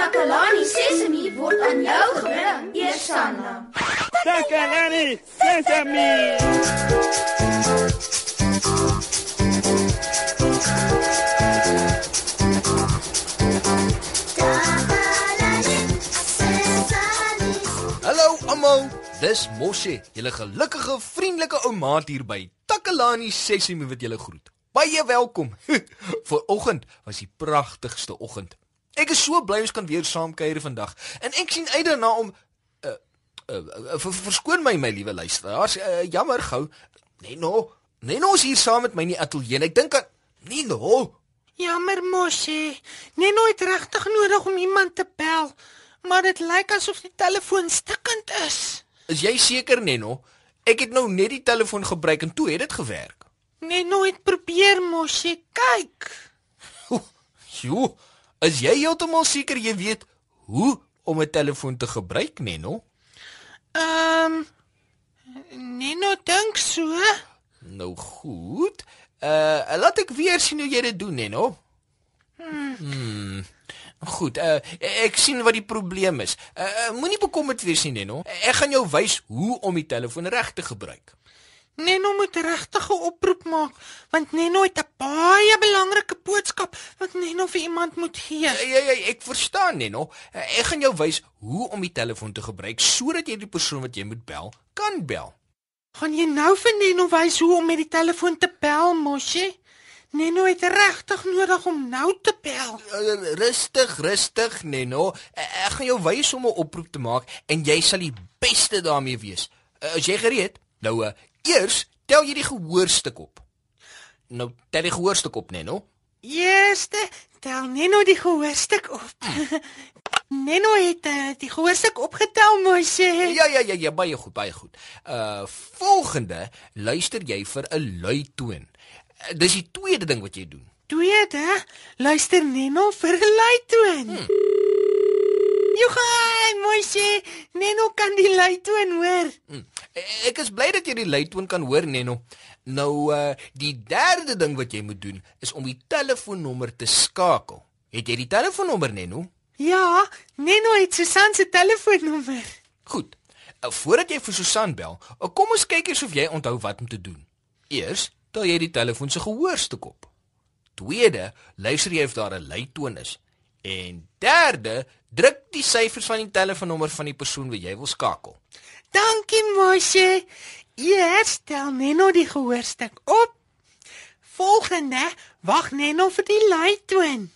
Takalani Sesemi word aan jou gebring, Eersanna. Takalani Sesemi. Hallo almal, dis Moshe, julle gelukkige, vriendelike ou maat hier by Takalani Sesimi wat julle groet. Baie welkom. Vanoggend was die pragtigste oggend. Ek is so bly ons kan weer saam kuier vandag en ek sien uit daarna om uh, uh, uh, ver, verskoon my my liewe luisteraars. Uh, jammer gou. Neno, Neno is hier saam met my in die ateljee. Ek dink aan Neno. Jammer Moshi. Neno het regtig nodig om iemand te bel, maar dit lyk asof die telefoon stikkend is. Is jy seker Neno? Ek het nou net die telefoon gebruik en toe het dit gewerk. Neno het probeer Moshi, kyk. Jo, is jy heeltemal seker jy weet hoe om 'n telefoon te gebruik, Neno? Ehm um, Neno dink so. Nou goed. Uh laat ek weer sien hoe jy dit doen, Neno. Hmm. Goed, uh ek sien wat die probleem is. Uh moenie bekommerd wees nie, Neno. Ek gaan jou wys hoe om die telefoon reg te gebruik. Neno moet regtig 'n oproep maak, want Neno het 'n baie belangrike boodskap wat Neno vir iemand moet gee. Ja, ja, ja, ek verstaan, Neno. Uh, ek gaan jou wys hoe om die telefoon te gebruik sodat jy die persoon wat jy moet bel, kan bel. Gaan jy nou vir Neno wys hoe om met die telefoon te bel, Moshi? Neno het regtig nodig om nou te bel. Uh, rustig, rustig, Neno. Uh, ek gaan jou wys hoe om 'n oproep te maak en jy sal die beste daarmee wees. Uh, is jy gereed? Nou, uh, eers tel jy die gehoorstuk op. Nou, tel die gehoorstuk op, Neno. Eerste, tel Neno die gehoorstuk op. Neno het uh, die gehoorstuk opgetel, Moshi. Ja, ja, ja, ja, baie goed, baie goed. Uh volgende, luister jy vir 'n lui toon. Uh, dis die tweede ding wat jy doen. Tweede, luister Neno vir 'n luitoon. Hmm. Johan, Moshi, Neno kan die luitoon hoor. Hmm. Ek is bly dat jy die luitoon kan hoor, Neno. Nou uh die derde ding wat jy moet doen is om die telefoonnommer te skakel. Het jy die telefoonnommer, Neno? Ja, Neno het Susan se telefoonnommer. Goed. Uh, voordat jy vir Susan bel, uh, kom ons kyk eers of jy onthou wat om te doen. Eers tel jy die telefoon se gehoorstuk op. Tweede, luister jy of daar 'n luitoon is. En derde, druk die syfers van die telefoonnommer van die persoon wat jy wil skakel. Dankie, Moshe. Eers tel Neno die gehoorstuk op. Volgende, wag Neno vir die luitoon.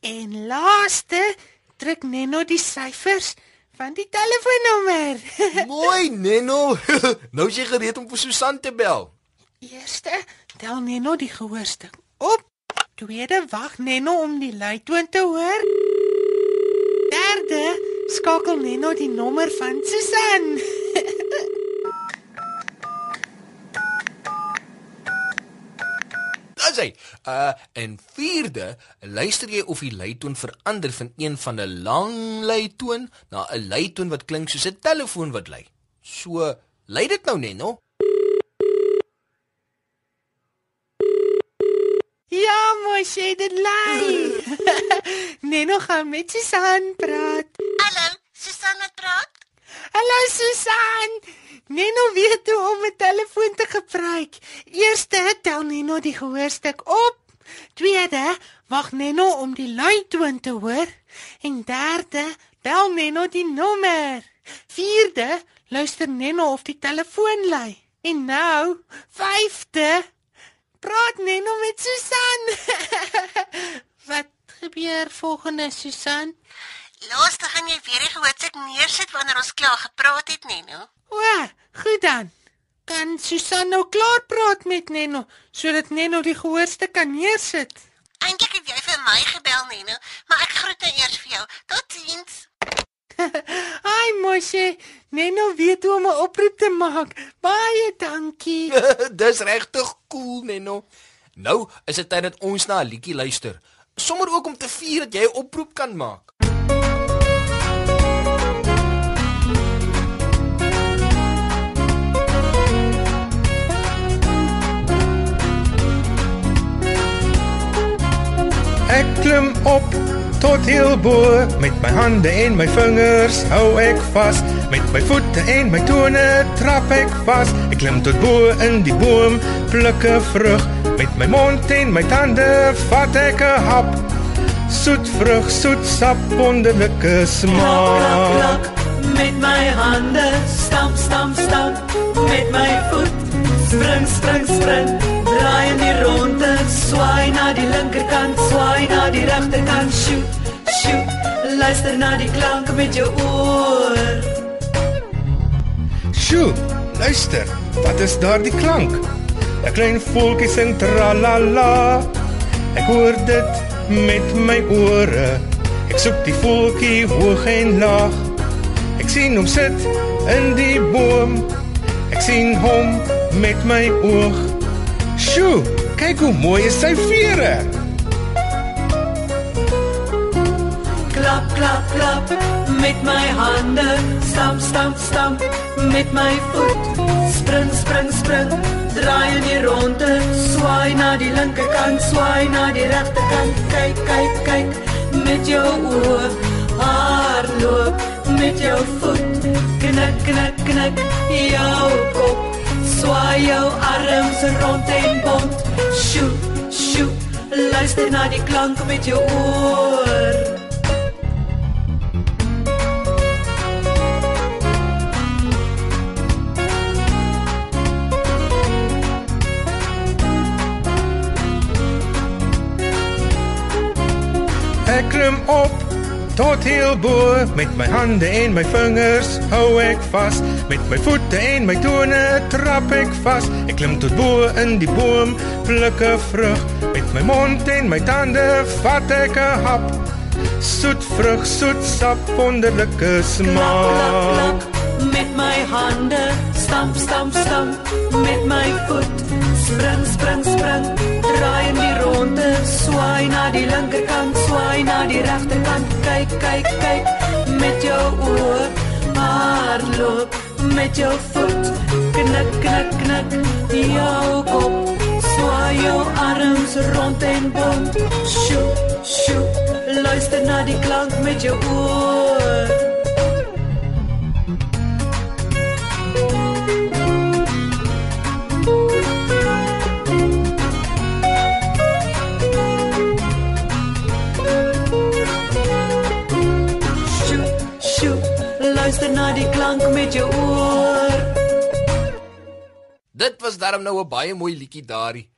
En laaste, druk Neno die syfers van die telefoonnommer. Mooi, Neno. nou is jy gereed om vir Susan te bel. Eerste, tel Neno die gehoorstuk op. Tweede, wag Neno om die luitoon te hoor. Derde, skakel Neno die nommer van Susan. Hy, uh en vierde, luister jy of die luitoon verander van een van 'n lang luitoon na 'n luitoon wat klink soos 'n telefoon wat lui. So, lui dit nou net, no? Ja, Moshe, dit lui. Neno gaan met Susan praat. Susan wat praat? Hallo Susan. Neno weet hoe om 'n telefoon te gebruik. Eerste tel Neno die gehoorstuk op. Tweede, wag Neno om die luitoon te hoor. En derde, bel Neno die nommer. Vierde, luister Neno of die telefoon lui. En nou, vyfde, praat Neno met Susan. Wat gebeur volgende Susan? Laaste gaan jy weer die gehoorstuk neersit wanneer ons klaar gepraat het, Neno. O, goed dan. Kan Susan nou klaar praat met Neno sodat Neno die gehoorstuk kan neersit? Eintlik het jy vir my gebel, Neno, maar ek groet nou eers vir jou. Totsiens. Ai Moshe, Neno weet hoe om 'n oproep te maak. Baie dankie. Dis regtig cool, Neno. Nou is dit tyd dat ons na 'n liedjie luister. Sommer ook om te vier dat jy 'n oproep kan maak. Ek klim op. Tot heel bo met my hande en my vingers hou ek vas met my voete en my tone trap ek vas ek klim tot bo in die boom pluk 'n vrug. Met my mond en my tande vat ek 'n hap. Soet vrug soet sap wonderlike smaak. Met my hande. Stamp stamp stamp met my voet. Spring spring spring draai in die ronde die linkerkant swaai na die regterkant shoot shoot luister na die klanke met jou oor Sjoe, luister, wat is daardie klank? 'n Klein voeltjie sing tralala. Ek hoor dit met my ore. Ek soek die voeltjie hoog en laag. Ek sien hom sit in die boom. Ek sien hom met my oog. Sjoe, kyk hoe mooi is sy vere. klap klap klap met my hande. Stamp stamp stamp met my voet. Spring spring spring draai in die ronde. Swaai na die linkerkant swaai na die regterkant kyk kyk kyk met jou oë hardloop met jou voet. Knik knik knik jou kop. Swaai jou arms rond en bond sjoe sjoe luister na die klank met jou oor. Ek klim op tot heel bo met my hande en my vingers hou ek vas met my voete en my tone trap ek vas ek klim tot bo in die boom pluk 'n vrug met my mond en my tande vat ek 'n hap. Soet vrug soet sap wonderlike klap smaak klap met my hande stamp stamp stamp met my voet. Spring spring spring draai in die ronde swaai na die linkerkant swaai na die regterkant kyk kyk kyk met jou oë hardloop met jou voet knik knik knik jou kop swaai jou arms rond en bond sjoe sjoe. Luister na die klank met jou oë Dit was darm nou 'n baie mooi liedjie daarin.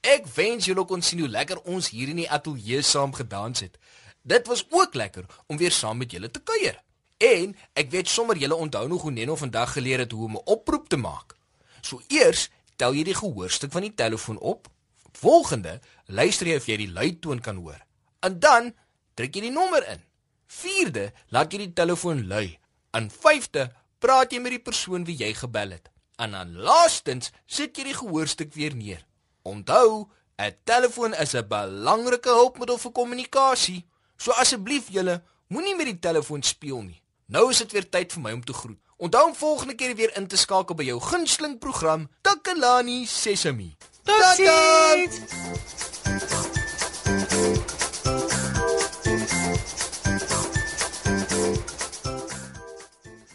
Ek wens julle kon sien hoe lekker ons hier in die ateljee saam gedans het. Dit was ook lekker om weer saam met julle te kuier. En ek weet sommer julle onthou nog hoe Neno vandag geleer het hoe om 'n oproep te maak. So eers tel jy die gehoorstuk van die telefoon op. Volgende, luister jy of jy die luitoon kan hoor. En dan druk jy die nommer in. Vierde, laat jy die telefoon lui. En vyfde, praat jy met die persoon wie jy gebel het. En dan laastens sit jy die gehoorstuk weer neer. Onthou, 'n telefoon is 'n belangrike hulpmiddel vir kommunikasie. So asseblief julle, moenie met die telefoon speel nie. Nou is dit weer tyd vir my om te groet. Onthou om volgende keer weer in te skakel by jou gunsteling program Takalani Sesemi. Totsiens.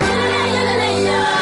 Leia, Leia.